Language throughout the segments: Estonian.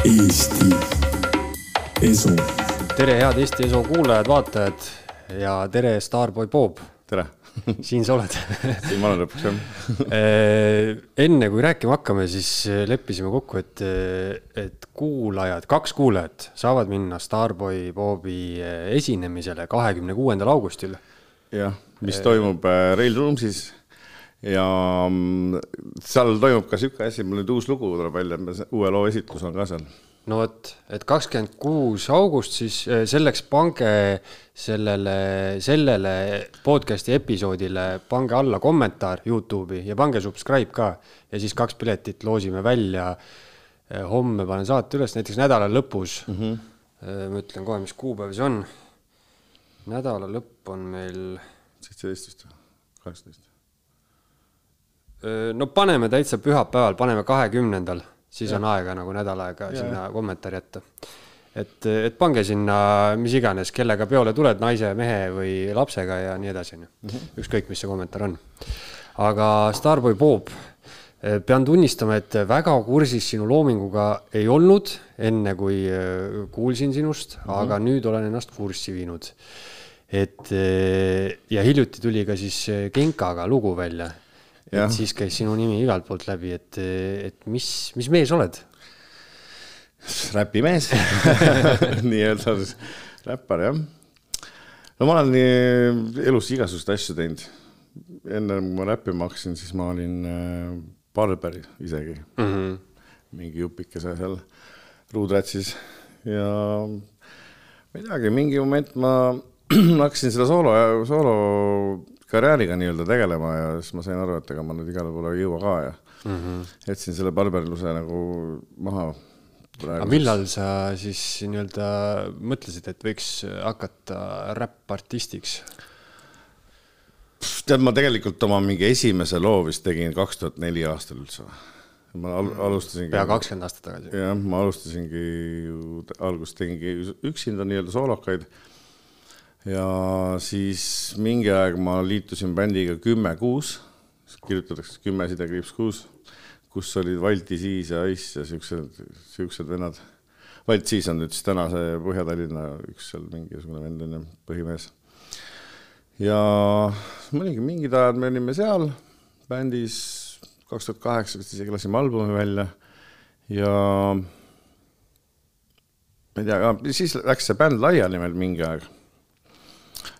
Eesti Esu. tere, head Eesti Esu kuulajad-vaatajad ja tere, Starboy Bob, tere, siin sa oled. siin ma olen lõpuks jah. enne kui rääkima hakkame, siis leppisime kokku, et, et kuulajad, kaks kuulajat saavad minna Starboy Bobi esinemisele kahekümne kuuendal augustil. jah, mis toimub Rail Roomsis ja mm, seal toimub ka sihuke asi, mul nüüd uus lugu tuleb välja, uue loo esitlus on ka seal. no vot, et kakskümmend kuus august, siis eh, selleks pange sellele, sellele podcast'i episoodile, pange alla kommentaar Youtube'i ja pange subscribe ka ja siis kaks piletit loosime välja. homme panen saate üles, näiteks nädala lõpus mm. -hmm. ma ütlen kohe, mis kuupäev see on. nädala lõpp on meil, seitseteist vist või, kaheksateist. No paneme täitsa pühapäeval, paneme kahekümnendal, siis on aega nagu nädal aega sinna kommentaari jätta. et, et pange sinna mis iganes, kellega peole tuled, naise, mehe või lapsega ja nii edasi, onju. ükskõik, mis see kommentaar on. aga Starboy Bob, pean tunnistama, et väga kursis sinu loominguga ei olnud, enne kui kuulsin sinust mm, -hmm. aga nüüd olen ennast kurssi viinud. et ja hiljuti tuli ka siis Genkaga lugu välja. Et siis käis sinu nimi igalt poolt läbi, et, et mis, mis mees oled? räpimees nii-öelda siis räppar jah. no ma olen nii elus igasuguseid asju teinud. enne kui ma räppima hakkasin, siis ma olin äh, barber isegi mm. -hmm. mingi jupikese seal ruudratsis ja ma ei teagi, mingi moment ma hakkasin selle soolo, soolokarjääriga nii-öelda tegelema ja siis ma sain aru, et ega ma nüüd igale poole ei jõua ka ja mm -hmm. jätsin selle barberluse nagu maha aga millal sa siis nii-öelda mõtlesid, et võiks hakata räppartistiks? tead, ma tegelikult oma mingi esimese loo vist tegin kaks tuhat neli aastal üldse. ma al alustasingi. pea kakskümmend aastat tagasi. jah, ma alustasingi ju, alguses tegingi üksinda nii-öelda soolokaid. Ja siis mingi aeg ma liitusin bändiga Kümme Kuus, kirjutatakse Kümme sidekriips Kuus, kus olid Valti Siis ja Ice ja siuksed, siuksed vennad. Valt Siis on nüüd siis täna see Põhja-Tallinna üks seal mingisugune vend on ju, põhimees ja olingi mingid ajad, me olime seal bändis, kaks tuhat kaheksa vist isegi lasime albumi välja ja ma ei tea, siis läks see bänd laiali meil mingi aeg.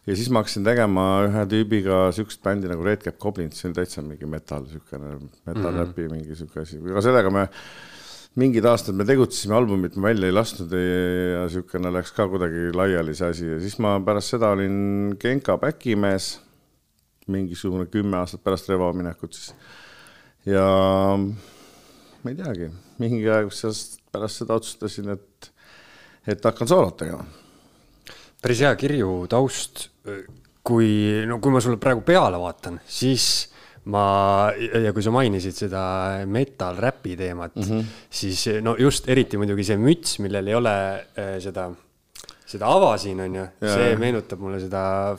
Ja siis ma hakkasin tegema ühe tüübiga siukest bändi nagu Red Cap Goblins, see on täitsa mingi metal, siukene metal räpi mm -hmm. mingi siuke asi, aga sellega me mingid aastad me tegutsesime, albumit me välja ei lasknud ja siukene läks ka kuidagi laiali see asi ja siis ma pärast seda olin Genka back'imees, mingisugune kümme aastat pärast Revo minekut siis. ja ma ei teagi, mingi aeg pärast seda otsustasin, et, et hakkan soolot tegema. Päris hea kirju taust. kui, no kui ma sulle praegu peale vaatan, siis ma ja kui sa mainisid seda metal räpi teemat mm, -hmm. siis no just eriti muidugi see müts, millel ei ole äh, seda, seda ava siin on ju, see meenutab mulle seda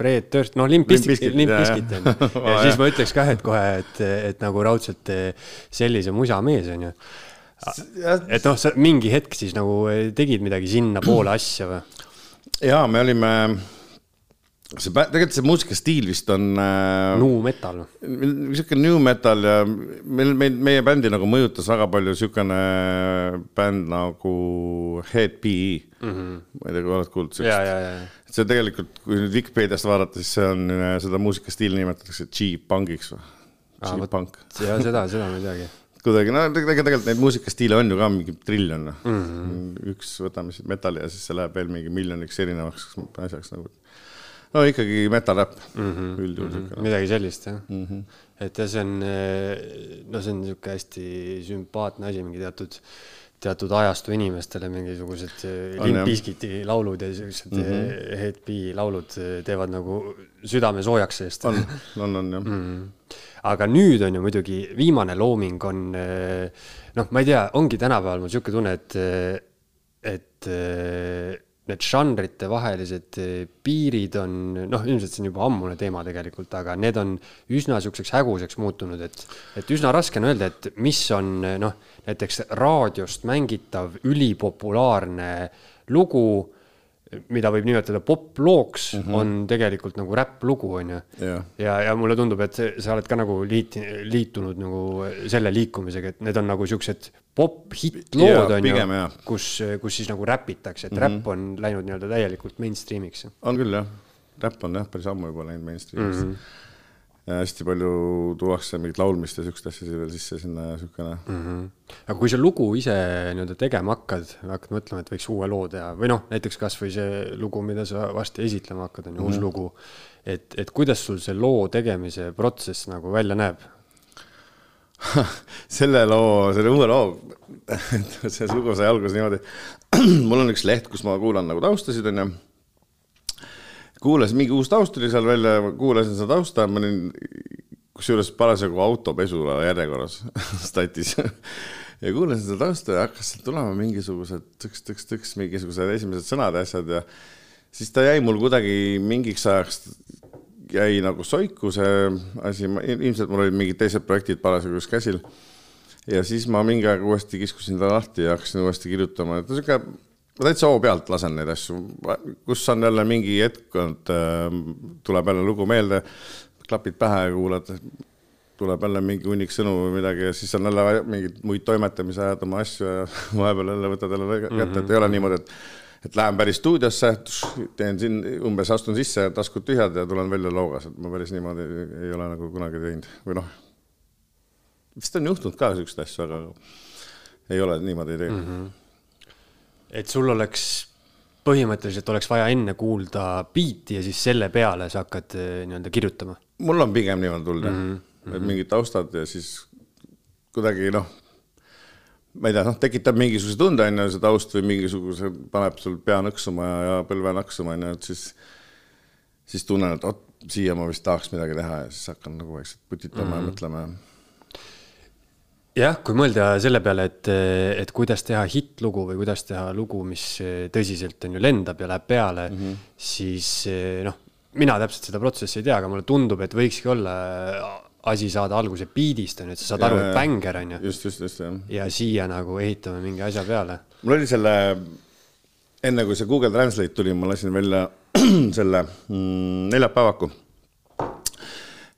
Fred Durst, noh, Limp Bizkit, Limp Bizkit on ju. ja siis ma ütleks ka, et kohe, et, et nagu raudselt eh, sellise musa mees on ju. et noh, sa mingi hetk siis nagu tegid midagi sinnapoole asja või? Ja me olime, see, tegelikult see muusikastiil vist on äh, nu metal. sihuke new metal ja meil, meil, meie bändi nagu mõjutas väga palju siukene bänd nagu Head PE mm. -hmm. ma ei tea, kui oled kuulnud ja, see tegelikult, kui nüüd Vikipeediast vaadata, siis see on, seda muusikastiili nimetatakse G-punkiks või? G-punk. ja seda, seda ma ei teagi. kuidagi, no tegelikult, tegelikult neid muusikastiile on ju ka mingi triljon mm. -hmm. üks, võtame siit metalli ja siis see läheb veel mingi miljoniks erinevaks asjaks nagu. no ikkagi metal räpp mm -hmm. üldjuhul mm. -hmm. midagi sellist jah mm. -hmm. et ja see on, no see on niisugune hästi sümpaatne asi, mingi teatud, teatud ajastu inimestele mingisugused Limp Bizkiti laulud ja siuksed mm -hmm. Head B laulud teevad nagu südame soojaks seest. on, on, on jah mm. -hmm aga nüüd on ju muidugi viimane looming on noh, ma ei tea, ongi tänapäeval mul niisugune tunne, et, et need žanrite vahelised eh, piirid on, noh, ilmselt see on juba ammune teema tegelikult, aga need on üsna niisuguseks häguseks muutunud, et, et üsna raske on öelda, et mis on noh, näiteks raadiost mängitav ülipopulaarne lugu mida võib nimetada poplooks mm, -hmm. on tegelikult nagu räpplugu, on ju. Jah. ja, ja mulle tundub, et sa oled ka nagu liit-, liitunud nagu selle liikumisega, et need on nagu siuksed pop-hitt-lood, on ju pigem jah., kus, kus siis nagu räpitakse, et mm -hmm. räpp on läinud nii-öelda täielikult mainstream'iks. on küll jah, räpp on jah, päris ammu juba läinud mainstream'isse mm. -hmm. Hästi palju tuuakse mingit laulmist ja siukest asja veel sisse sinna ja siukene mm. Mhm. aga kui sa lugu ise nii-öelda tegema hakkad, hakkad mõtlema, et võiks uue loo teha või noh, näiteks kasvõi see lugu, mida sa varsti esitlema hakkad, on ju mm -hmm. uus lugu. et, et kuidas sul see loo tegemise protsess nagu välja näeb? selle loo, selle uue loo, see lugu sai alguse niimoodi. mul on üks leht, kus ma kuulan nagu taustasid, onju. Kuulasin, mingi uus taust tuli seal välja, kuulasin seda tausta, ma olin kusjuures parasjagu autopesu järjekorras statis ja kuulasin seda tausta ja hakkas tulema mingisugused tõks-tõks-tõks, mingisugused esimesed sõnad ja asjad ja siis ta jäi mul kuidagi mingiks ajaks jäi nagu soiku see asi, ilmselt mul olid mingid teised projektid parasjagu just käsil. ja siis ma mingi aeg uuesti kiskusin ta lahti ja hakkasin uuesti kirjutama, et no sihuke, ma täitsa hoo pealt lasen neid asju, kus on jälle mingi hetk, et äh, tuleb jälle lugu meelde, klapid pähe ja kuulad, tuleb jälle mingi hunnik sõnu või midagi ja siis on jälle mingeid muid toimetamise ajad oma asju ja vahepeal jälle võtad jälle kätte mm, -hmm. et ei ole niimoodi, et et lähen päris stuudiosse, teen siin umbes, astun sisse, taskud tühjad ja tulen välja loogas, et ma päris niimoodi ei ole nagu kunagi teinud või noh. vist on juhtunud ka siukseid asju, aga ei ole niimoodi teinud mm. -hmm. Et sul oleks põhimõtteliselt oleks vaja enne kuulda biiti ja siis selle peale sa hakkad eh, nii-öelda kirjutama? mul on pigem niimoodi tulnud jah mm -hmm., et mingid taustad ja siis kuidagi noh ma ei tea, noh, tekitab mingisuguse tunde, on ju, see taust või mingisuguse, paneb sul pea nõksuma ja, ja põlve nõksuma, on ju, et siis, siis tunnen, et vot, siia ma vist tahaks midagi teha ja siis hakkan nagu vaikselt putitama mm -hmm. ja Mhm. mõtlema. Jah, kui mõelda selle peale, et, et kuidas teha hittlugu või kuidas teha lugu, mis tõsiselt on ju lendab ja läheb peale mm, -hmm. siis noh, mina täpselt seda protsessi ei tea, aga mulle tundub, et võikski olla asi saada alguse biidist, on ju, et sa saad aru, et bänger on ju. just, just, just, jah. ja siia nagu ehitame mingi asja peale. mul oli selle, enne kui see Google Translate tuli, ma lasin välja selle mm, neljapäevaku.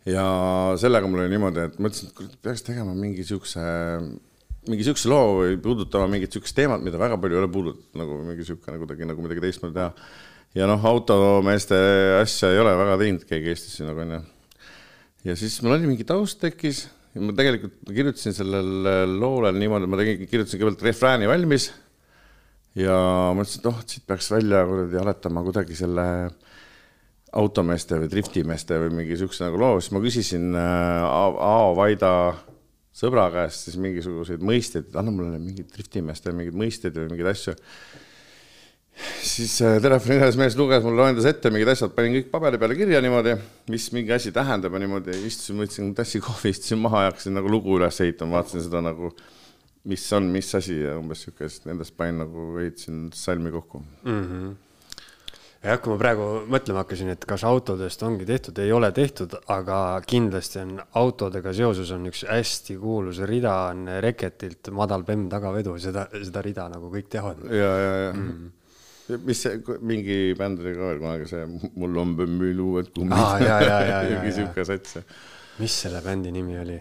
Ja sellega mul oli niimoodi, et mõtlesin, et kurat, peaks tegema mingi siukse, mingi siukse loo või puudutama mingit siukest teemat, mida väga palju ei ole puudutatud, nagu mingi siukene kuidagi nagu midagi teistmoodi teha. ja noh, automeeste asja ei ole väga teinud keegi Eestis siin nagu onju ja siis mul oli mingi taust tekkis ja ma tegelikult kirjutasin sellele loole niimoodi, ma tegin, kirjutasin kõigepealt refrääni valmis. ja mõtlesin, et oh, siit peaks välja kuradi aletama kuidagi selle automeeste või driftimeeste või mingi siukse nagu loo, siis ma küsisin äh, Aavo Vaida sõbra käest siis mingisuguseid mõisteid, anna mulle mingeid driftimeeste mingeid mõisteid või mingeid asju siis äh, telefoni ühes mees luges mulle, loendas ette mingid asjad, panin kõik paberi peale kirja niimoodi, mis mingi asi tähendab ja niimoodi, istusin, võtsin tassi kohvi, istusin maha ja hakkasin nagu lugu üles ehitama, vaatasin seda nagu, mis on, mis asi ja umbes siis nendest panin nagu, ehitasin salmi kokku mm. -hmm. Jah, kui ma praegu mõtlema hakkasin, et kas autodest ongi tehtud, ei ole tehtud, aga kindlasti on autodega seoses on üks hästi kuulus rida on Reketilt Madal Bemm tagavedu, seda, seda rida nagu kõik teavad. ja, ja, ja mm. -hmm mis see, mingi bänd oli ka veel kunagi see Mul on bemmi luued kummid ah,. mingi sihuke sats. mis selle bändi nimi oli?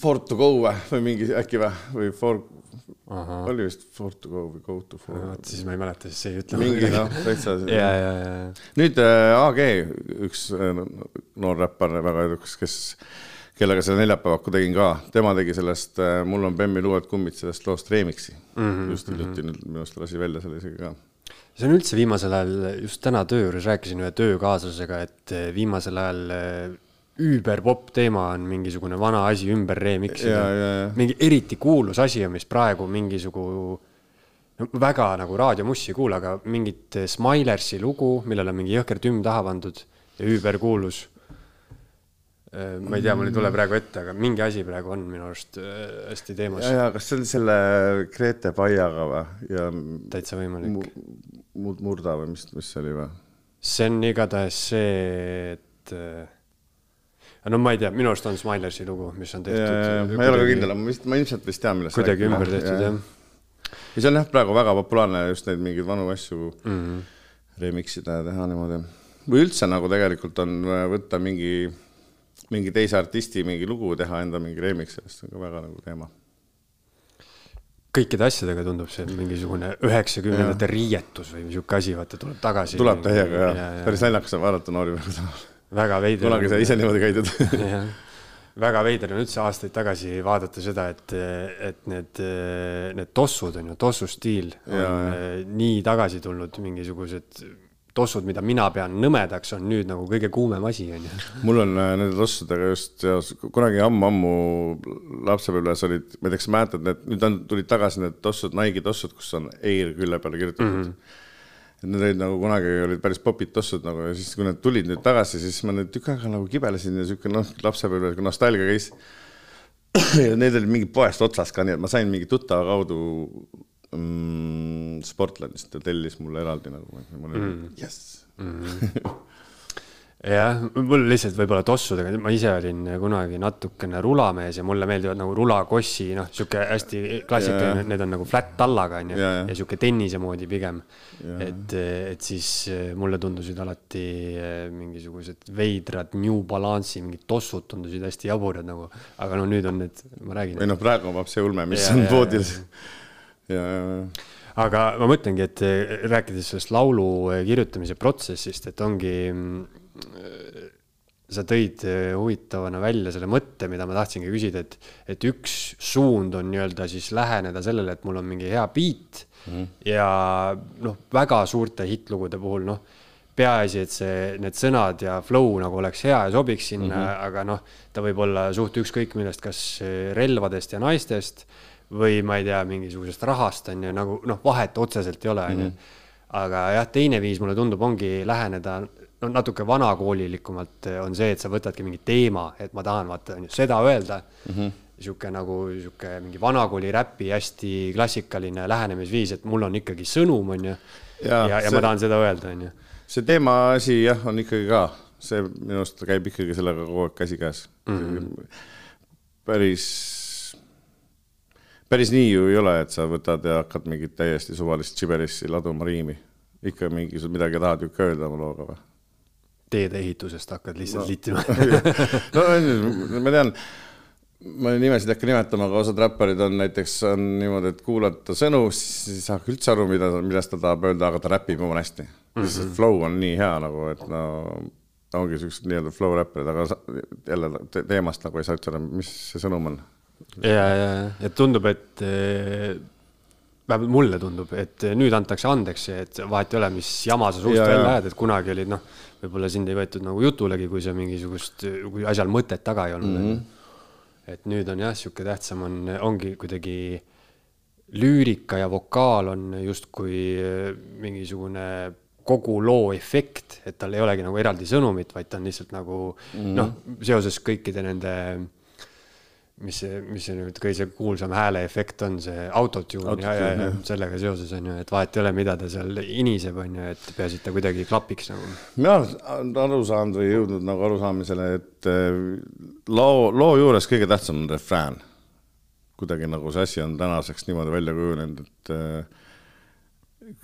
For to go või, või mingi äkki või, või for, Aha. oli vist for to go või go to for. vot siis ma ei mäleta, siis ei ütle. mingi noh, täitsa. ja, ja, ja. nüüd äh, AG, üks äh, noor räppar, väga edukas, kes kellega selle neljapäevaku tegin ka, tema tegi sellest äh, Mul on bemmi luued kummid sellest loost remix'i mm. -hmm, just hiljuti mm -hmm. minu arust lasi välja selle isegi ka see on üldse viimasel ajal, just täna töö juures rääkisin ühe töökaaslasega, et viimasel ajal üüberpopp teema on mingisugune vana asi ümber remix'ida. mingi eriti kuulus asi on, mis praegu mingisugu, no väga nagu raadiomussi ei kuula, aga mingit Smilersi lugu, millele on mingi jõhker tümm taha pandud ja üüberkuulus. ma ei tea, mul ei tule praegu ette, aga mingi asi praegu on minu arust hästi teemas. ja, ja kas see oli selle Grete Paiaga või? ja täitsa võimalik Mur- Murda või mis, mis see oli või? see on igatahes see, et no ma ei tea, minu arust on Smilersi lugu, mis on tehtud. ma ei ole ka kindel, ma vist, ma ilmselt vist tean, millest kuidagi ümber tehtud jah. ja see on jah, praegu väga populaarne just neid mingeid vanu asju mm. -hmm. remix ida ja teha niimoodi. või üldse nagu tegelikult on äh, võtta mingi, mingi teise artisti mingi lugu, teha enda mingi remix, sellest on ka väga nagu teema. kõikide asjadega tundub see mingisugune üheksakümnendate riietus või sihuke asi, vaata tuleb tagasi. tuleb täiega jah ja,, päris naljakas on vaadata noori praegu täna. Väga veider. kunagi sai ise niimoodi käidud. väga veider on üldse aastaid tagasi vaadata seda, et, et need, need tossud on ju, tossu stiil on Jaa, ja, nii tagasi tulnud, mingisugused tossud, mida mina pean nõmedaks, on nüüd nagu kõige kuumem asi, on ju. mul on äh, nende tossudega just seos, kunagi ammu-ammu lapsepõlves olid, ma ei tea, kas mäletad, need nüüd on, tulid tagasi need tossud, Nike'i tossud, kus on Air külje peale kirjutatud mm. -hmm. Et need olid nagu kunagi olid päris popid tossud nagu ja siis, kui need tulid nüüd tagasi, siis ma nüüd tükk aega nagu kibelesin ja siuke noh, lapsepõlve kui nostalgia käis. ja need olid mingi poest otsas ka, nii et ma sain mingi tuttava kaudu mm, Sportlandist ja tellis mulle eraldi nagu, mul oli mm. jess jah, mul lihtsalt võib-olla tossudega, ma ise olin kunagi natukene rulamees ja mulle meeldivad nagu rulakossi, noh, sihuke hästi klassikaline need on nagu flat tallaga onju Jaa, jah. ja sihuke tennise moodi pigem. et, et siis eh, mulle tundusid alati eh, mingisugused veidrad New Balance'i mingid tossud tundusid hästi jaburad nagu, aga no nüüd on need, ma räägin või. noh, praegu on see ulme, mis Jaa, on poodis. ja, ja, ja aga ma mõtlengi, et eh, rääkides sellest laulu kirjutamise protsessist, et ongi, sa tõid eh, huvitavana välja selle mõtte, mida ma tahtsingi küsida, et, et üks suund on nii-öelda siis läheneda sellele, et mul on mingi hea beat mm -hmm. ja noh, väga suurte hittlugude puhul noh, peaasi, et see, need sõnad ja flow nagu oleks hea ja sobiks sinna mm, -hmm. aga noh, ta võib olla suht ükskõik millest, kas eh, relvadest ja naistest või ma ei tea, mingisugusest rahast on ju nagu noh, vahet otseselt ei ole, on ju. aga jah, teine viis mulle tundub, ongi läheneda no natuke vanakoolilikumalt on see, et sa võtadki mingi teema, et ma tahan vaata on ju seda öelda mm. -hmm. sihuke nagu sihuke mingi vanakooli räpi hästi klassikaline lähenemisviis, et mul on ikkagi sõnum, on ju. ja, ja, ja see- ma tahan seda öelda, on ju. see teema asi jah, on ikkagi ka, see minu arust käib ikkagi sellega kogu aeg käsikäes mm. -hmm. päris, päris nii ju ei ole, et sa võtad ja hakkad mingit täiesti suvalist džiberissi laduma riimi. ikka mingisugust midagi tahad ju ikka öelda oma looga või? Teedeehitusest hakkad lihtsalt no. liitima. no ma tean, ma nimesid ei hakka nimetama, aga osad räpparid on näiteks on niimoodi, et kuulad ta sõnu, siis ei saa üldse aru, mida, millest ta tahab öelda, aga ta räpib jumala hästi mm. -hmm. lihtsalt flow on nii hea nagu, et no ongi siuksed nii-öelda flow räpparid, aga jälle te teemast nagu ei saa üldse aru, mis see sõnum on. ja, ja, ja tundub, et eh, vähemalt mulle tundub, et nüüd antakse andeks, et vahet ei ole, mis jama sa suust Ja, välja ja. ajad, et kunagi olid noh, võib-olla sind ei võetud nagu jutulegi, kui sa mingisugust, kui asjal mõtet taga ei olnud mm. -hmm. et nüüd on jah, sihuke tähtsam on, ongi kuidagi lüürika ja vokaal on justkui eh, mingisugune kogu loo efekt, et tal ei olegi nagu eraldi sõnumit, vaid ta on lihtsalt nagu mm -hmm. noh, seoses kõikide nende mis mis see nüüd kõige kuulsam hääleefekt on, see autotune ja, ja, ja sellega seoses on ju, et vahet ei ole, mida ta seal iniseb, on ju, et peaasi, et ta kuidagi klapiks nagu. mina olen aru saanud või jõudnud nagu arusaamisele, et eh, loo, loo juures kõige tähtsam on refrään. kuidagi nagu see asi on tänaseks niimoodi välja kujunenud, et äh,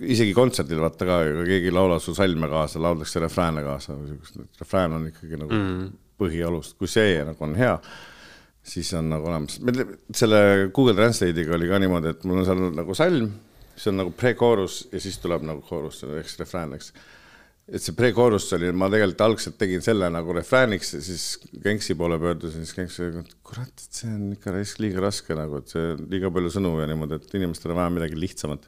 isegi kontserdil vaata ka, ega keegi ei laula su salme kaasa, lauldakse refrääne kaasa või siukest, refrään on ikkagi nagu mm. põhialus, kui see nagu on hea, siis on nagu olemas. selle Google Translate'iga oli ka niimoodi, et mul on seal nagu salm, see on nagu pre-koorus ja siis tuleb nagu koorus ehk siis refrään, eks et see pre-koorus oli, ma tegelikult algselt tegin selle nagu refrääniks ja siis Genksi poole pöördusin, siis Genks ütles, et kurat, et see on ikka liiga raske nagu, et see on liiga palju sõnu ja niimoodi, et inimestel on vaja midagi lihtsamat.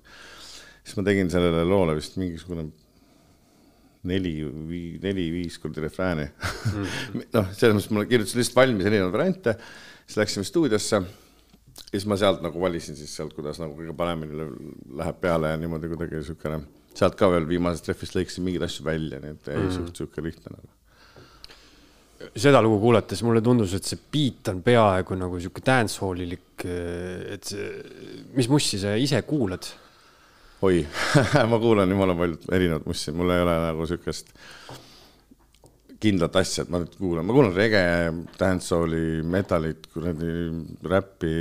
siis ma tegin sellele loole vist mingisugune neli, neli-viis korda refrääni mm. noh, selles mõttes ma kirjutasin lihtsalt valmis erinevaid variante, siis läksime stuudiosse ja siis ma sealt nagu valisin siis sealt, kuidas nagu kõige paremini läheb peale ja niimoodi kuidagi niisugune, sealt ka veel viimasest rehvist lõikasin mingeid asju välja, nii et ei mm. suht niisugune lihtne nagu. seda lugu kuulates mulle tundus, et see beat on peaaegu nagu sihuke dancehallilik, et see, mis mussi sa ise kuulad? Oi ma kuulan jumala palju erinevat mussi, mul ei ole nagu siukest kindlat asja, et ma nüüd kuulan, ma kuulan rege, dancehalli, metalit, kuradi räppi.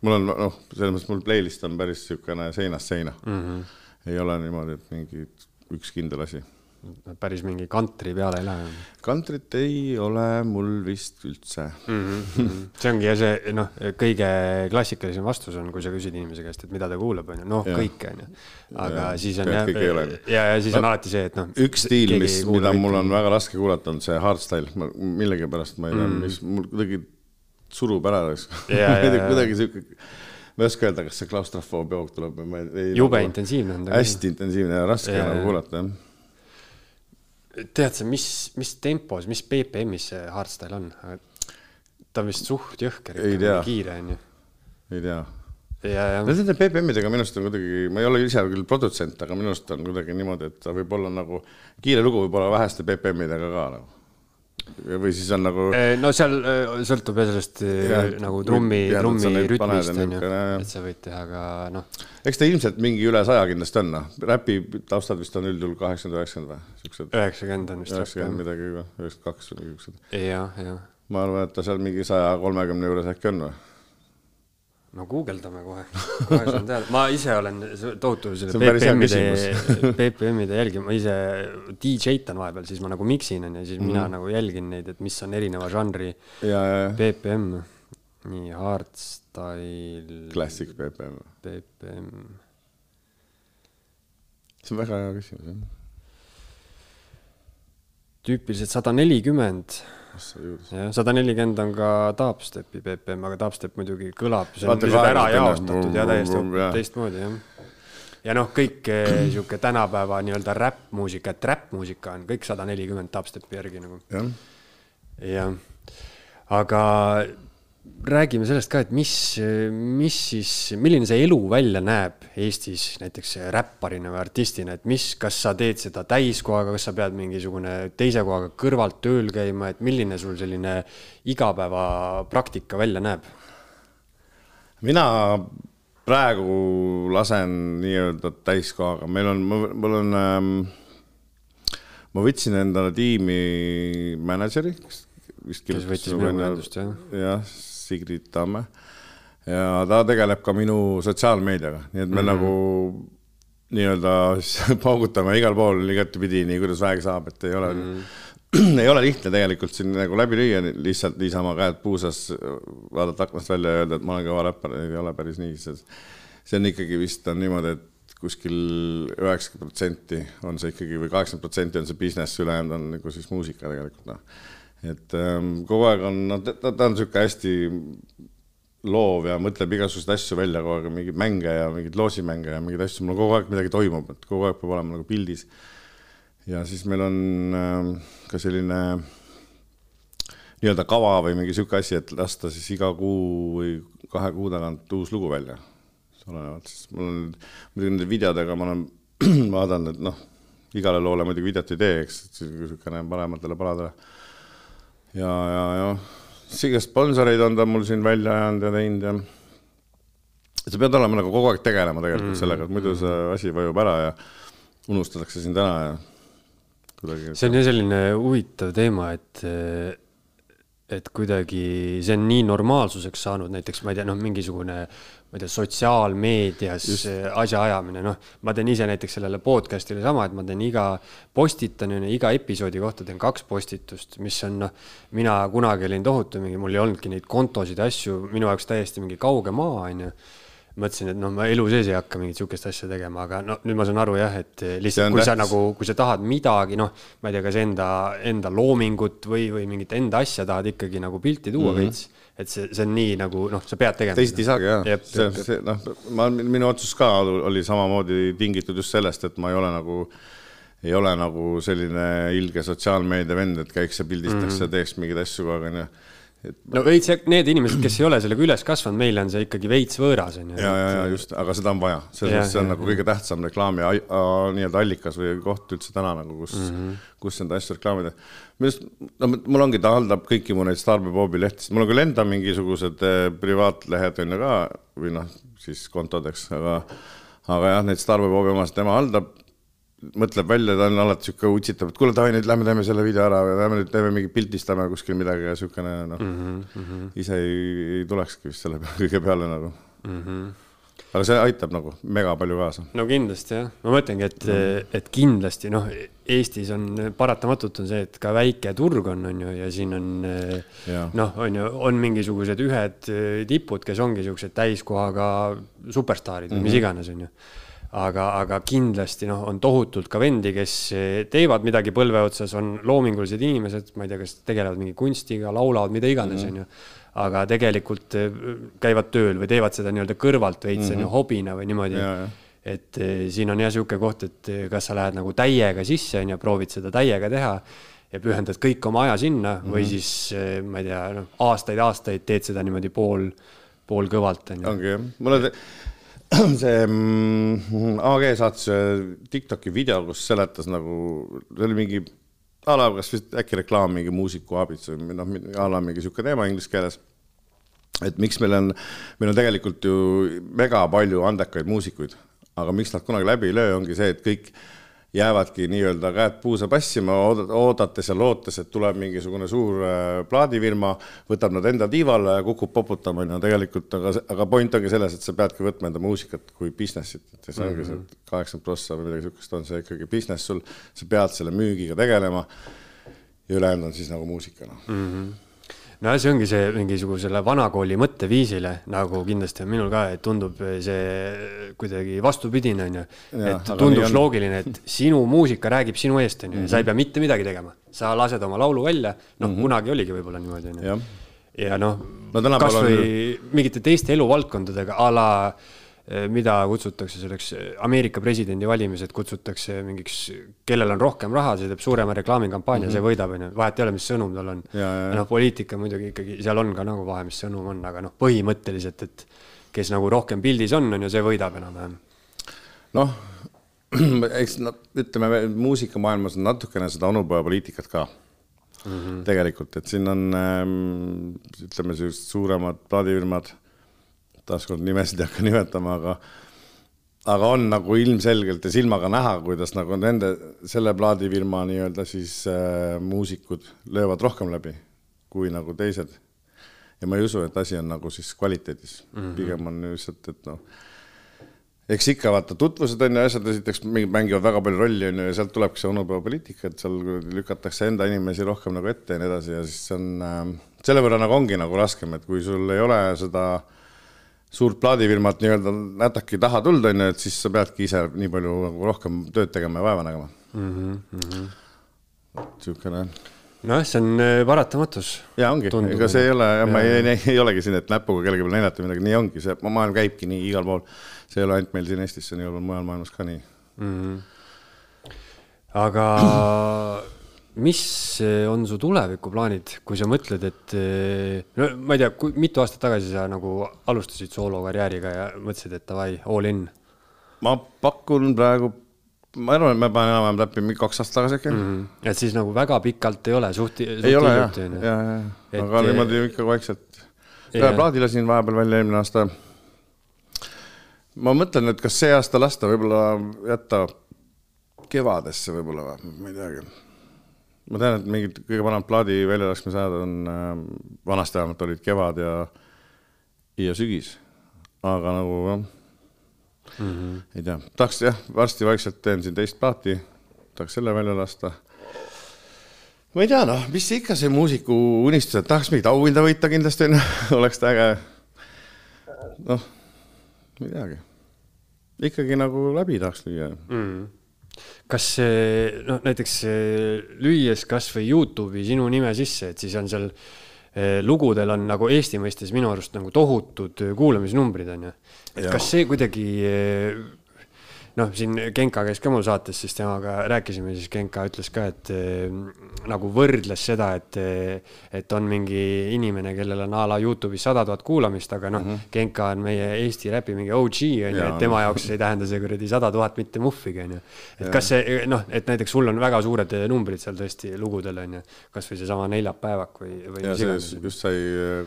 mul on noh, selles mõttes mul playlist on päris siukene seinast seina mm. -hmm. ei ole niimoodi, et mingi üks kindel asi päris mingi kantri peale ei lähe? kantrit ei ole mul vist üldse mm. -hmm. see ongi ja see noh, kõige klassikalisem vastus on, kui sa küsid inimese käest, et mida ta kuulab, onju, noh, kõike onju. aga ja, siis on jah, ja, ja siis on no, alati see, et noh. üks stiil, mis, mida mul on väga raske kuulata, on see hardstyle, ma millegipärast ma ei tea mm, -hmm. mis mul kuidagi surub ära kuidagi siuke ma ei oska öelda, kas see klaustrofoobia hoog tuleb või ma ei. jube nagu, intensiivne on ta. hästi intensiivne ja raske ja, nagu kuulata, jah tead sa, mis, mis tempos, mis BPM-is see hardstyle on? ta on vist suht jõhker, kiire on ju. ei tea. no nende BPM-idega minu arust on kuidagi, ma ei ole ise küll produtsent, aga minu arust on kuidagi niimoodi, et ta võib olla nagu, kiire lugu võib olla väheste BPM-idega ka nagu või siis on nagu. no seal sõltub jah sellest ja, nagu trummi, trummi rütmist on ju, et sa võid teha ka noh. eks ta ilmselt mingi üle saja kindlasti on, noh, räpi taustad vist on üldjuhul kaheksakümmend, üheksakümmend või siuksed. üheksakümmend on vist. üheksakümmend midagi, üheksakümmend kaks või niisugused. jah, jah. ma arvan, et ta seal mingi saja kolmekümne juures äkki on või no guugeldame kohe, kohe saan teada, ma ise olen tohutu selle BPM-ide, BPM-ide jälgija, ma ise DJ-tan vahepeal, siis ma nagu miksin onju, siis mm -hmm. mina mhm. nagu jälgin neid, et mis on erineva žanri ja, ja, ja. BPM. nii, hardstyle. Classic BPM. BPM. see on väga hea küsimus jah. tüüpiliselt sada nelikümmend jah, sada nelikümmend on ka Dubstepi BPM, aga Dubstep muidugi kõlab, see on lihtsalt ära jaostatud ja täiesti teistmoodi jah. ja noh, kõik eh, sihuke tänapäeva nii-öelda räppmuusika, trap-muusika on kõik sada nelikümmend Dubstepi järgi nagu. jah, aga räägime sellest ka, et mis, mis siis, milline see elu välja näeb Eestis näiteks räpparina või artistina, et mis, kas sa teed seda täiskohaga, kas sa pead mingisugune teise kohaga kõrvalt tööl käima, et milline sul selline igapäevapraktika välja näeb? mina praegu lasen nii-öelda täiskohaga, meil on, mul on ähm,, ma võtsin endale tiimi mänedžeri, kes võttis minuga ühendust, jah? jah Sigrid Tamme. ja ta tegeleb ka minu sotsiaalmeediaga, nii et me mm -hmm. nagu nii-öelda paugutame igal pool igatepidi, nii kuidas vähegi saab, et ei ole mm, -hmm. ei ole lihtne tegelikult siin nagu läbi lüüa lihtsalt niisama käed puusas, vaadata aknast välja ja öelda, et ma olen kõva räppar, ei ole päris nii, see on ikkagi vist on niimoodi, et kuskil üheksakümmend protsenti on see ikkagi või kaheksakümmend protsenti on see business, ülejäänud on nagu siis muusika tegelikult noh et ähm, kogu aeg on, no ta, ta on niisugune hästi loov ja mõtleb igasuguseid asju välja kogu aeg, mingeid mänge ja mingeid loosimänge ja mingeid asju, mul kogu aeg midagi toimub, et kogu aeg peab olema nagu pildis. ja siis meil on äh, ka selline nii-öelda kava või mingi niisugune asi, et lasta siis iga kuu või kahe kuu tagant uus lugu välja. olenevalt, sest mul on muidugi nende videodega ma olen vaadanud, et noh, igale loole muidugi videot ei tee, eks, niisugune parematele paladele ja, ja, ja siia sponsoreid on ta mul siin välja ajanud ja teinud ja sa pead olema nagu kogu aeg tegelema tegelikult mm sellega, et muidu see asi vajub ära ja unustatakse sind ära ja kuidagi. see on jah selline huvitav teema, et et kuidagi see on nii normaalsuseks saanud, näiteks ma ei tea, noh, mingisugune, ma ei tea, sotsiaalmeedias asjaajamine, noh, ma teen ise näiteks sellele podcast'ile sama, et ma teen iga, postitan, ju, iga episoodi kohta teen kaks postitust, mis on, noh, mina kunagi olin tohutu mingi, mul ei olnudki neid kontosid asju, minu jaoks täiesti mingi kauge maa, on ju mõtlesin, et noh, ma elu sees ei hakka mingit sihukest asja tegema, aga no nüüd ma saan aru jah, et lihtsalt kui tähtis. sa nagu, kui sa tahad midagi, noh, ma ei tea, kas enda, enda loomingut või, või mingit enda asja tahad ikkagi nagu pilti tuua mm -hmm. veits. et see, see on nii nagu noh, sa pead tegema. teisiti ei saagi jah, see, see noh, ma, minu otsus ka oli samamoodi tingitud just sellest, et ma ei ole nagu ei ole nagu selline ilge sotsiaalmeedia vend, et käiks ja pildistaks mm -hmm. ja teeks mingeid asju kogu aeg, onju et no veits, need inimesed, kes ei ole sellega üles kasvanud, meile on see ikkagi veits võõras, on ju. ja, ja, ja just, aga seda on vaja, selles mõttes see on ja, nagu kõige tähtsam reklaami nii-öelda allikas või koht üldse täna nagu, kus mm, -hmm. kus enda asju reklaamida. minu arust, no mul ongi, ta haldab kõiki mu neid Starbucksi lehtesid, mul on küll enda mingisugused eh, privaatlehed on ju ka või noh, siis kontodeks, aga aga jah, need Starboy omasid tema haldab, mõtleb välja, ta on alati sihuke utsitab, et kuule, davai nüüd lähme teeme selle video ära, lähme nüüd teeme mingi pildistame kuskil midagi ja siukene noh mm Mhm, -hmm., ise ei, ei tulekski vist selle peale kõige peale nagu mm. -hmm. aga see aitab nagu mega palju kaasa. no kindlasti jah, ma mõtlengi, et mm., et kindlasti noh, Eestis on paratamatult on see, et ka väike turg on, on ju, ja siin on noh, on ju, on mingisugused ühed eh, tipud, kes ongi siuksed täiskohaga superstaarid või mm -hmm. mis iganes, on ju aga, aga kindlasti noh, on tohutult ka vendi, kes teevad midagi põlve otsas, on loomingulised inimesed, ma ei tea, kas tegelevad mingi kunstiga, laulavad, mida iganes, on ju. aga tegelikult eh, käivad tööl või teevad seda nii-öelda kõrvalt veits, on ju, hobina või niimoodi et eh, siin on jah niisugune koht, et eh, kas sa lähed nagu täiega sisse on ju, proovid seda täiega teha ja pühendad kõik oma aja sinna mm -hmm. või siis eh, ma ei tea, noh, aastaid-aastaid teed seda niimoodi pool, poolkõvalt on ju. ongi jah, mulle te- see mm, AG saatis ühe Tiktoki video, kus seletas nagu, see oli mingi a la kas vist äkki reklaam mingi muusiku abits või noh, a la mingi sihuke teema inglise keeles. et miks meil on, meil on tegelikult ju mega palju andekaid muusikuid, aga miks nad kunagi läbi ei löö, ongi see, et kõik jäävadki nii-öelda käed puusa passima, oodates ja lootes, et tuleb mingisugune suur äh, plaadifirma, võtab nad enda tiivale ja kukub poputama, on ju, tegelikult, aga, aga point ongi selles, et sa peadki võtma enda muusikat kui business'it, et see ongi see kaheksakümmend prossa või midagi sihukest on see ikkagi business sul, sa pead selle müügiga tegelema ja ülejäänud on siis nagu muusika, noh. No see ongi see mingisugusele vanakooli mõtteviisile nagu kindlasti on minul ka, et tundub see kuidagi vastupidine onju. Et tunduks nii on. loogiline, et sinu muusika räägib sinu eest onju ja sa ei pea mitte midagi tegema. sa lased oma laulu välja, noh kunagi oligi võib-olla niimoodi onju jah, ja noh No kasvõi mingite teiste eluvaldkondadega a la eh, mida kutsutakse selleks, Ameerika presidendivalimised kutsutakse mingiks, kellel on rohkem raha, see teeb suurema reklaamikampaania mm, -hmm. see võidab, onju, vahet ei ole, mis sõnum tal on. Noh, poliitika muidugi ikkagi, seal on ka nagu vahe, mis sõnum on, aga noh, põhimõtteliselt, et kes nagu rohkem pildis on, on ju, see võidab enam-vähem. noh, eks no ütleme, muusikamaailmas on natukene seda onupojapoliitikat ka mm. -hmm. tegelikult, et siin on ähm, ütleme, sellised suuremad plaadifirmad, taaskord nimesid ei hakka nimetama, aga aga on nagu ilmselgelt ja silmaga näha, kuidas nagu nende, selle plaadifirma nii-öelda siis äh, muusikud löövad rohkem läbi kui nagu teised. ja ma ei usu, et asi on nagu siis kvaliteedis mm, -hmm. pigem on lihtsalt, et noh eks ikka vaata tutvused on ju asjad, esiteks mängivad väga palju rolli on ju ja sealt tulebki see onupojapoliitika, et seal lükatakse enda inimesi rohkem nagu ette ja nii edasi ja siis on äh, selle võrra nagu ongi nagu raskem, et kui sul ei ole seda suurt plaadifirmat nii-öelda nätaki taha tulnud on ju, et siis sa peadki ise nii palju nagu rohkem tööd tegema ja vaeva nägema mm. -hmm. niisugune nojah, see on eh, paratamatus. ja ongi, ega see ei ole, ma ei, ei, ei olegi siin, et näpuga kellegi peale näidata midagi, nii ongi, see maailm käibki nii igal pool. see ei ole ainult meil siin Eestis, see on igal pool mujal maailmas ka nii. aga mis eh, on su tulevikuplaanid, kui sa mõtled, et eh, no ma ei tea, mitu aastat tagasi sa nagu alustasid soolokarjääriga ja mõtlesid, et davai, all in ma pakun praegu, ma arvan, et ma panen enam-vähem läbi mingi kaks aastat tagasi äkki mm. mm.? et siis nagu väga pikalt ei ole, suht, ei ole jah, ja, ja, Et, aga eh, niimoodi ikka vaikselt. ühe plaadi lasin vahepeal välja eelmine aasta. ma mõtlen, et kas see aasta lasta, võib-olla jätta kevadesse võib-olla või, ma ei teagi. Ma tean, et mingid kõige vanemad plaadi väljalaskmise ajad on äh,, vanasti vähemalt olid kevad ja, ja sügis. aga nagu jah mm, -hmm. ei tea, tahaks jah, varsti vaikselt teen siin teist plaati, tahaks selle välja lasta ma ei tea, noh, mis ikka see muusiku unistused, tahaks mingit auhinda võita kindlasti onju, oleks ta äge. noh, ei teagi, ikkagi nagu läbi tahaks lüüa mm.. Kas noh näiteks eh, lüües kasvõi Youtube'i sinu nime sisse, et siis on seal eh, lugudel on nagu Eesti mõistes minu arust nagu tohutud eh, kuulamisnumbrid on ju. et Jaa. kas see kuidagi noh, siin Genka käis ka mul saates, siis temaga rääkisime, siis Genka ütles ka, et eh, nagu võrdles seda, et, et on mingi inimene, kellel on a la Youtube'is sada tuhat kuulamist, aga noh mm -hmm., Genka on meie Eesti räpi mingi OG on ju, et tema jaoks ei tähenda see kuradi sada tuhat mitte muhvigi on ju. et kas see noh, et näiteks sul on väga suured numbrid seal tõesti lugudel on ju, kasvõi seesama neljapäevak või, või ja see iganes. just sai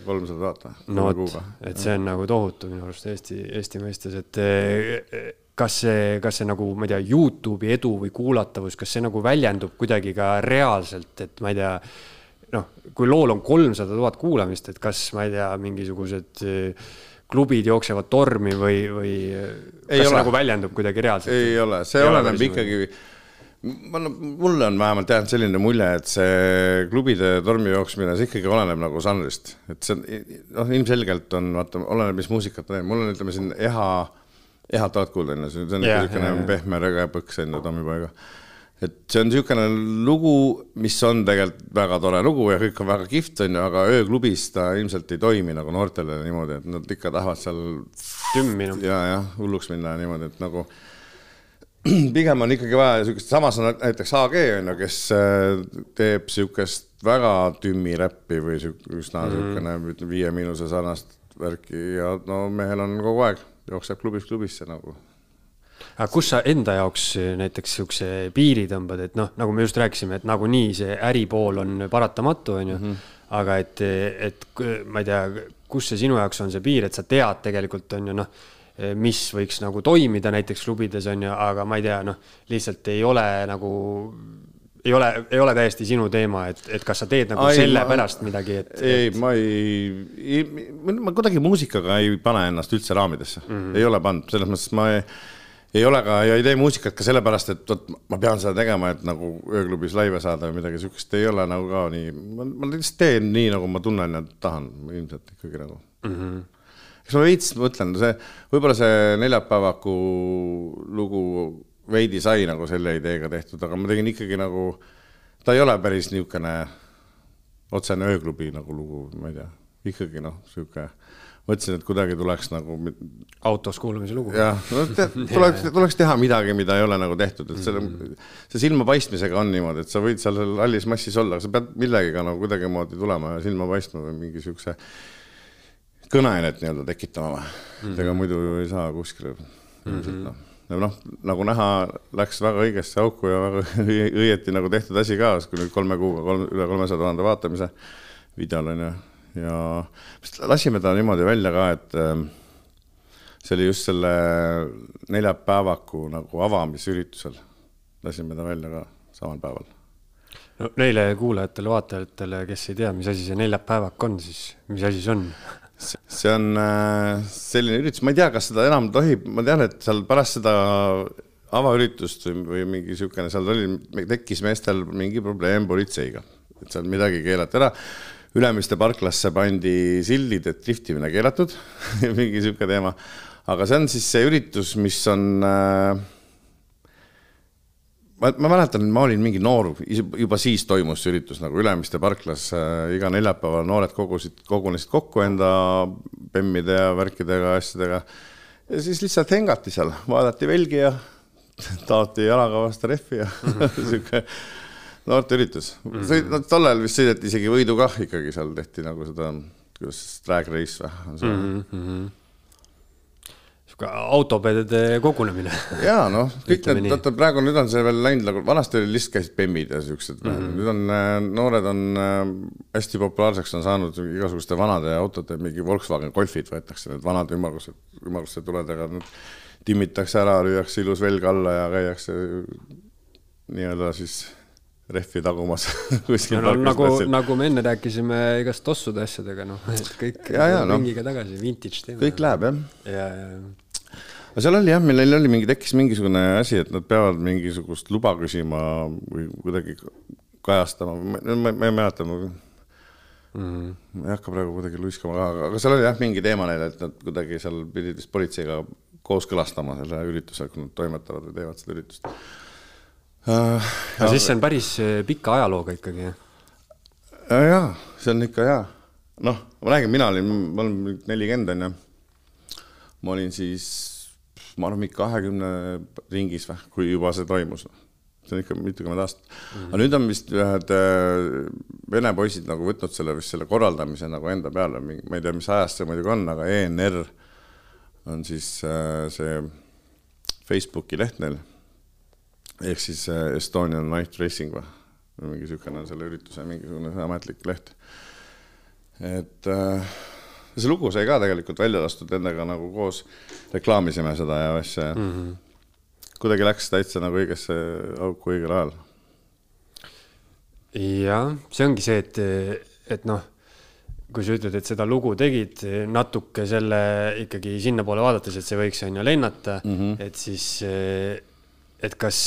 kolmsada vaata. no vot, et see on nagu tohutu minu arust Eesti, Eesti mõistes, et, kas see, kas see nagu, ma ei tea, Youtube'i edu või kuulatavus, kas see nagu väljendub kuidagi ka reaalselt, et ma ei tea, noh, kui lool on kolmsada tuhat kuulamist, et kas, ma ei tea, mingisugused äh, klubid jooksevad tormi või, või kas ei see ole. nagu väljendub kuidagi reaalselt? ei ole, see oleneb ikkagi ma, mulle on vähemalt jäänud selline mulje, et see klubide tormi jooksmine, see ikkagi oleneb nagu žanrist, et see on, noh, ilmselgelt on, vaata, oleneb, mis muusikat teeb, mul on, ütleme siin Eha, Ehat oled kuulnud enne, see on niisugune pehme regepõks on ju Tommipaiga. et see on niisugune lugu, mis on tegelikult väga tore lugu ja kõik on väga kihvt, on ju, aga ööklubis ta ilmselt ei toimi nagu noortele niimoodi, et nad ikka tahavad seal tümmi noh. ja, jah, hulluks minna niimoodi, et nagu pigem on ikkagi vaja niisugust, samas on näiteks AG on ju, kes äh, teeb niisugust väga tümmi räppi või üsna niisugune mm. -hmm. Viie Miinuse sarnast värki ja no mehel on kogu aeg, jookseb klubist klubisse nagu. aga kus sa enda jaoks näiteks niisuguse piiri tõmbad, et noh, nagu me just rääkisime, et nagunii see äripool on paratamatu, on ju mm, -hmm. aga et, et ma ei tea, kus see sinu jaoks on see piir, et sa tead tegelikult on ju noh Eh, mis võiks nagu toimida näiteks klubides on ju, aga ma ei tea, noh, lihtsalt ei ole nagu, ei ole, ei ole täiesti sinu teema, et, et kas sa teed nagu ai, selle ma, pärast midagi, et. ei et..., ma ei, ei, ma kuidagi muusikaga ei pane ennast üldse raamidesse mm, -hmm. ei ole pannud, selles mõttes ma ei ei ole ka ja ei tee muusikat ka sellepärast, et vot ma pean seda tegema, et nagu ööklubis laive saada või midagi siukest ei ole nagu ka nii, ma lihtsalt teen nii, nagu ma tunnen ja tahan ilmselt ikkagi nagu mm. -hmm eks ma veits mõtlen, see, võib-olla see neljapäevaku lugu veidi sai nagu selle ideega tehtud, aga ma tegin ikkagi nagu, ta ei ole päris niisugune otsene ööklubi nagu lugu, ma ei tea, ikkagi noh, niisugune mõtlesin, et kuidagi tuleks nagu. autos kuulamise lugu. jah, no tuleks, tuleks teha midagi, mida ei ole nagu tehtud, et selle mm, -hmm. see silma paistmisega on niimoodi, et sa võid seal hallis massis olla, aga sa pead millegagi nagu kuidagimoodi tulema ja silma paistma või mingi siukse kõneainet nii-öelda tekitama või mm -hmm., ega muidu ju ei saa kuskile ilmselt mm -hmm. noh noh, nagu näha, läks väga õigesse auku ja väga õieti nagu tehtud asi ka, kui nüüd kolme kuuga kolm, üle kolmesaja tuhande vaatamise videol on ju, ja lasime ta niimoodi välja ka, et ähm, see oli just selle neljapäevaku nagu avamisüritusel, lasime ta välja ka samal päeval. no neile kuulajatele-vaatajatele, kes ei tea, mis asi see neljapäevak on, siis mis asi see on? see on äh, selline üritus, ma ei tea, kas seda enam tohib, ma tean, et seal pärast seda avaüritust või, või mingi niisugune, seal oli, tekkis meestel mingi probleem politseiga, et seal midagi keelati ära. Ülemiste parklasse pandi sildid, et driftimine keelatud mingi niisugune teema. aga see on siis see üritus, mis on äh, ma, ma mäletan, ma olin mingi noor, juba siis toimus see üritus nagu Ülemiste parklas äh,, iga neljapäeval noored kogusid, kogunesid kokku enda bemmide ja värkidega, asjadega. ja siis lihtsalt hengati seal, vaadati velgi ja taoti jalaga vastu rehvi ja sihuke noorteüritus mm. -hmm. sõid, no tol ajal vist sõideti isegi võidukah ikkagi seal tehti nagu seda, kuidas drag race või on see mm. -hmm sihuke autopeede kogunemine. ja noh, kõik need, vaata praegu nüüd on see veel läinud nagu, vanasti oli lihtsalt käisid bemmid ja siuksed mm, -hmm. nüüd on äh, noored on äh, hästi populaarseks on saanud igasuguste vanade autode, mingi Volkswagen Golfid võetakse, need vanad ümmargused, ümmarguste tuledega, need timmitakse ära, lüüakse ilus velg alla ja käiakse nii-öelda siis rehvi tagumas kuskil no, no, nagu, nagu me enne rääkisime igast tossude asjadega, noh, et kõik ja, ja, ringiga no. tagasi, vintage teema. kõik läheb jah. ja, ja, aga seal oli jah, meil oli mingi, tekkis mingisugune asi, et nad peavad mingisugust luba küsima või kuidagi kajastama, ma, ma ei mäleta, ma mm -hmm. ei hakka praegu kuidagi luiskama ka, aga seal oli jah, mingi teema neil, et nad kuidagi seal pidid vist politseiga kooskõlastama selle ürituse, kui nad toimetavad või teevad seda üritust uh,. no siis see on päris äh, pika ajalooga ikkagi, jah? jaa, see on ikka hea. noh, ma räägin, mina olin, ma olen nelikümmend, on ju. ma olin siis ma arvan, mingi kahekümne ringis või, kui juba see toimus. see on ikka mitukümmend aastat mm. -hmm. aga nüüd on vist ühed äh, vene poisid nagu võtnud selle vist selle korraldamise nagu enda peale, ma ei tea, mis ajast see muidugi on, aga ENR on siis äh, see Facebooki leht neil. ehk siis äh, Estonian Night Racing või, mingi niisugune on selle ürituse mingisugune ametlik leht. et äh, see lugu sai ka tegelikult välja lastud endaga nagu koos, reklaamisime seda ja asja mm. -hmm kuidagi läks täitsa nagu õigesse auku õigel ajal. jah, see ongi see, et, et noh, kui sa ütled, et seda lugu tegid natuke selle ikkagi sinnapoole vaadates, et see võiks on ju lennata mm, -hmm. et siis et kas,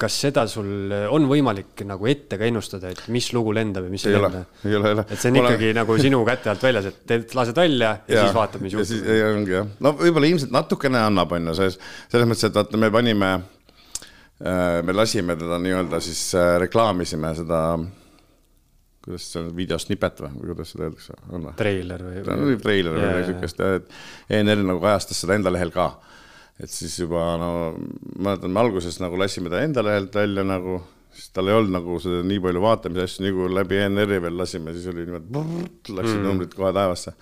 kas seda sul on võimalik nagu ette ka ennustada, et mis lugu lendab ja mis ei lenda? ei ole, ei ole. et see on ikkagi olen... nagu sinu käte alt väljas, et teed, lased välja ja, ja siis vaatad, mis juhtub. ongi jah, no võib-olla ilmselt natukene annab, on ju, selles, selles mõttes, et vaata, me panime, äh, me lasime teda nii-öelda siis äh, reklaamisime seda kuidas see on, videosnippet või, või kuidas seda öeldakse, on või? treiler või? treiler või midagi siukest, et ENR nagu kajastas seda enda lehel ka et siis juba no mäletan, me alguses nagu lasime ta enda lehelt välja nagu, siis tal ei olnud nagu seda nii palju vaatamise asju, nii kui läbi ENR-i veel lasime, siis oli niimoodi, läksid mm. numbrid kohe taevasse.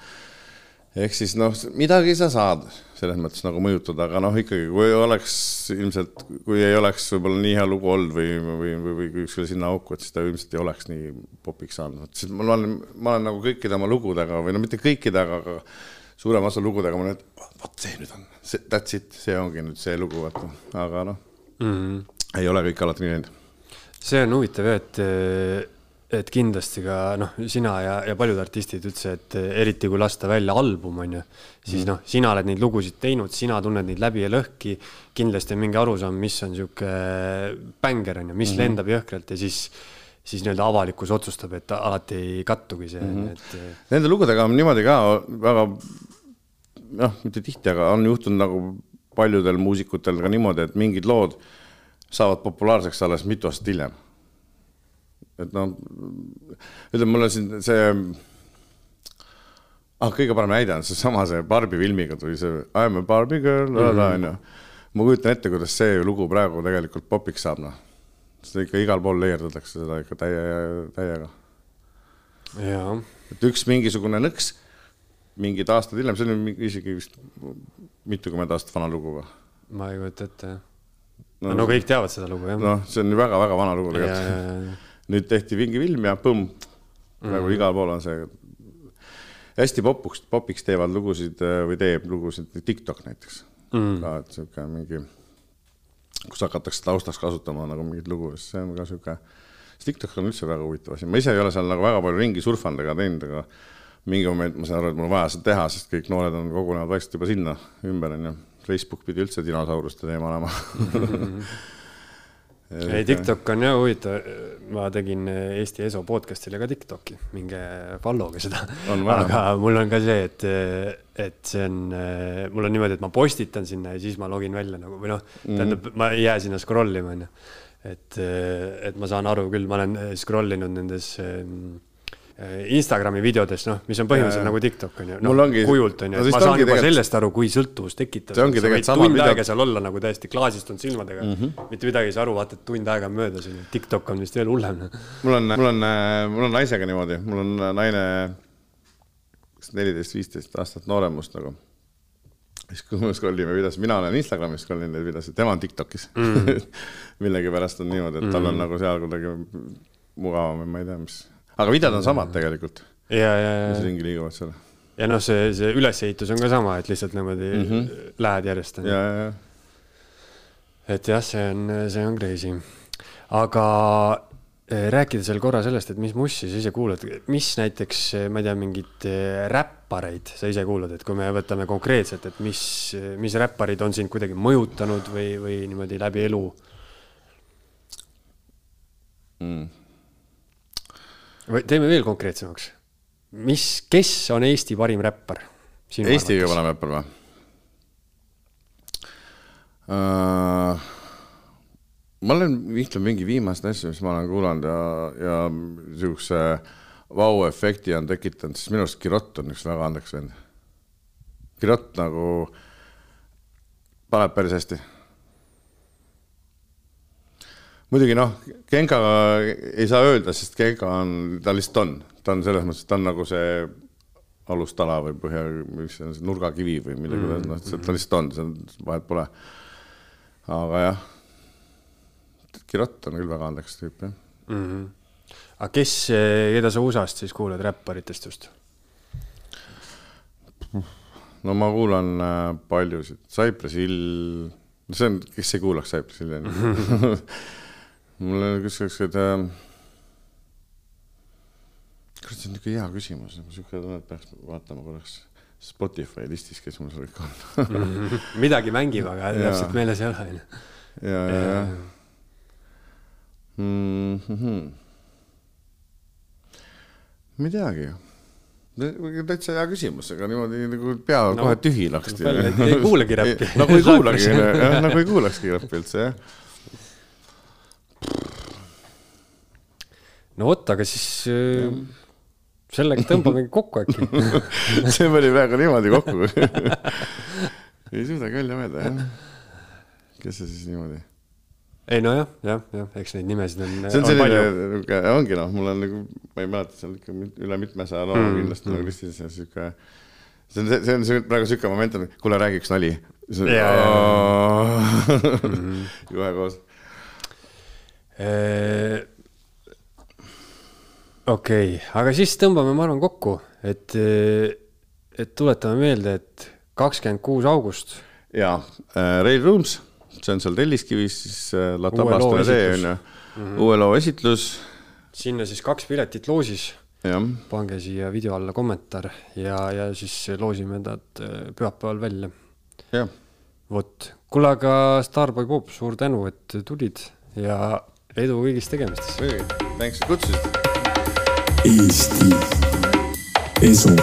ehk siis noh, midagi sa saad selles mõttes nagu mõjutada, aga noh, ikkagi kui oleks ilmselt, kui ei oleks võib-olla nii hea lugu olnud või, või, või, või kuskile sinna auku, et siis ta ilmselt ei oleks nii popiks saanud, sest ma olen, ma olen nagu kõikide oma lugudega või no mitte kõikide, aga suurema osa lugudega ma nüüd, vot see nüüd on, see, that's it, see ongi nüüd see lugu, vaata, aga noh mm -hmm., ei ole kõik alati nii läinud. see on huvitav jah, et, et kindlasti ka noh, sina ja, ja paljud artistid üldse, et eriti kui lasta välja album, on ju, siis mm. noh, sina oled neid lugusid teinud, sina tunned neid läbi ja lõhki, kindlasti on mingi arusaam, mis on niisugune bänger, on ju, mis mm -hmm. lendab jõhkralt ja siis siis nii-öelda avalikkus otsustab, et alati ei kattugi see mm, -hmm. et. Nende lugudega on niimoodi ka väga noh, mitte tihti, aga on juhtunud nagu paljudel muusikutel ka niimoodi, et mingid lood saavad populaarseks alles mitu aastat hiljem. et noh, ütleme mulle siin see ah, kõige parem näide on seesama see Barbi filmiga tuli see I am a Barbie girl -hmm. onju. ma kujutan ette, kuidas see lugu praegu tegelikult popiks saab, noh seda ikka igal pool leierdatakse seda ikka täie, täiega. et üks mingisugune nõks, mingid aastad hiljem, see on isegi vist mitukümmend aastat vana lugu või? ma ei kujuta ette, jah. no, no kõik teavad seda lugu, jah. noh, see on väga-väga vana lugu tegelikult. nüüd tehti mingi film ja põmm, praegu mm. igal pool on see. hästi popuks, popiks teevad lugusid või teeb lugusid TikTok näiteks mm. ka, et sihuke mingi kus hakatakse taustaks kasutama nagu mingit lugu, siis see on ka sihuke, siis TikTok on üldse väga huvitav asi, ma ise ei ole seal nagu väga palju ringi surfanud ega teinud, aga mingi moment ma saan aru, et mul on vaja seda teha, sest kõik noored on kogunenud vaikselt juba sinna ümber, onju. Facebook pidi üldse dinosauruste teema olema ei, TikTok on jah huvitav, ma tegin Eesti Eso podcast'ile ka TikTok'i, minge follow'ge seda. aga mul on ka see, et, et see on, mul on niimoodi, et ma postitan sinna ja siis ma login välja nagu või noh mm., tähendab, ma ei jää sinna scroll ima, onju. et, et ma saan aru küll, ma olen scroll inud nendes Äh, Instagrami videodes, noh, mis on põhimõtteliselt ja, nagu TikTok on ju, noh ongi... kujult on ju no,, et ma saan juba tegelikult... sellest aru, kui sõltuvust tekitab. tegelikult sama tund aega seal olla nagu täiesti klaasistunud silmadega mm, -hmm. mitte midagi ei saa aru, vaata, et tund aega on möödas, on ju, TikTok on vist veel hullem. mul on, mul on, mul on naisega niimoodi, mul on naine neliteist, viisteist aastat nooremust nagu. siis, kui me scroll ime videosid, mina olen Instagramis scroll inud neid videosid, tema on TikTokis mm. millegipärast on niimoodi, et tal on mm. nagu seal kuidagi mugavam või ma ei tea, mis aga videod on samad tegelikult. ja, ja, ja. mis ringi liiguvad seal. ja noh, see, see ülesehitus on ka sama, et lihtsalt niimoodi mm -hmm. lähed järjest. ja, ja, ja. et jah, see on, see on crazy. aga eh, rääkides veel korra sellest, et mis mussi sa ise kuulad, mis näiteks, ma ei tea, mingeid eh, räppareid sa ise kuulad, et kui me võtame konkreetselt, et mis, mis räpparid on sind kuidagi mõjutanud või, või niimoodi läbi elu mm.? Teeme veel konkreetsemaks. mis, kes on Eesti parim räppar? Eesti kõige parem räppar või uh,? ma olen, ütleme mingi viimaseid asju, mis ma olen kuulanud ja, ja niisuguse vau-efekti on tekitanud, siis minu arust Kirott on üks väga andekas vend. Kirott nagu paneb päris hästi muidugi noh, Genka ei saa öelda, sest Genka on, ta lihtsalt on, ta on selles mõttes, ta on nagu see alustala või põhja, mis see on, see nurgakivi või midagi mm, -hmm. noh, ta lihtsalt on, seal vahet pole. aga jah, Kirott on küll väga andekas tüüp, jah mm. -hmm. aga kes, keda sa USA-st siis kuulad räpparitest just? no ma kuulan äh, paljusid, Cypress Hill see on, kes ei kuulaks Cypressi linn. mul oli kusjuures seda. kurat, see on niisugune hea küsimus, niisugune tunne, et peaks vaatama korraks Spotify listis, kes mul seal kõik on. midagi mängib, aga täpselt meeles ei ole, onju. ja, ja, ja. Mm -hmm. teagi. täitsa hea küsimus, aga niimoodi nagu pea no, kohe tühi et ei kuulagi räppi. nagu ei kuulagi, nagu ei kuulakski räppi üldse, jah. No vot, aga siis äh, sellega tõmbamegi kokku äkki. see pani praegu niimoodi kokku. ei suudagi välja mõelda, jah. kes see siis niimoodi? ei nojah, jah, jah, eks neid nimesid on, see on on selline ongi noh, mul on nagu, ma ei mäleta, seal ikka üle mitmesaja loo mm, kindlasti mm. nagu listis ja sihuke. see on, see on see- praegu sihuke moment, et kuule, räägi üks nali. Jaa, kohe koos. Okei, aga siis tõmbame, ma arvan, kokku, et, et tuletame meelde, et kakskümmend kuus august. Ja äh, Rail Rooms, see on seal Telliskivis, siis La Tablaste tee on ju, uue loo esitlus, sinna siis kaks piletit loosis, pange siia video alla kommentaar ja, ja siis loosime nad äh, pühapäeval välja. jah, vot, kuule, aga Starboy Pop, suur tänu, et tulid ja edu kõigis tegemistes. thanks, et kutsusid. Eesti Esu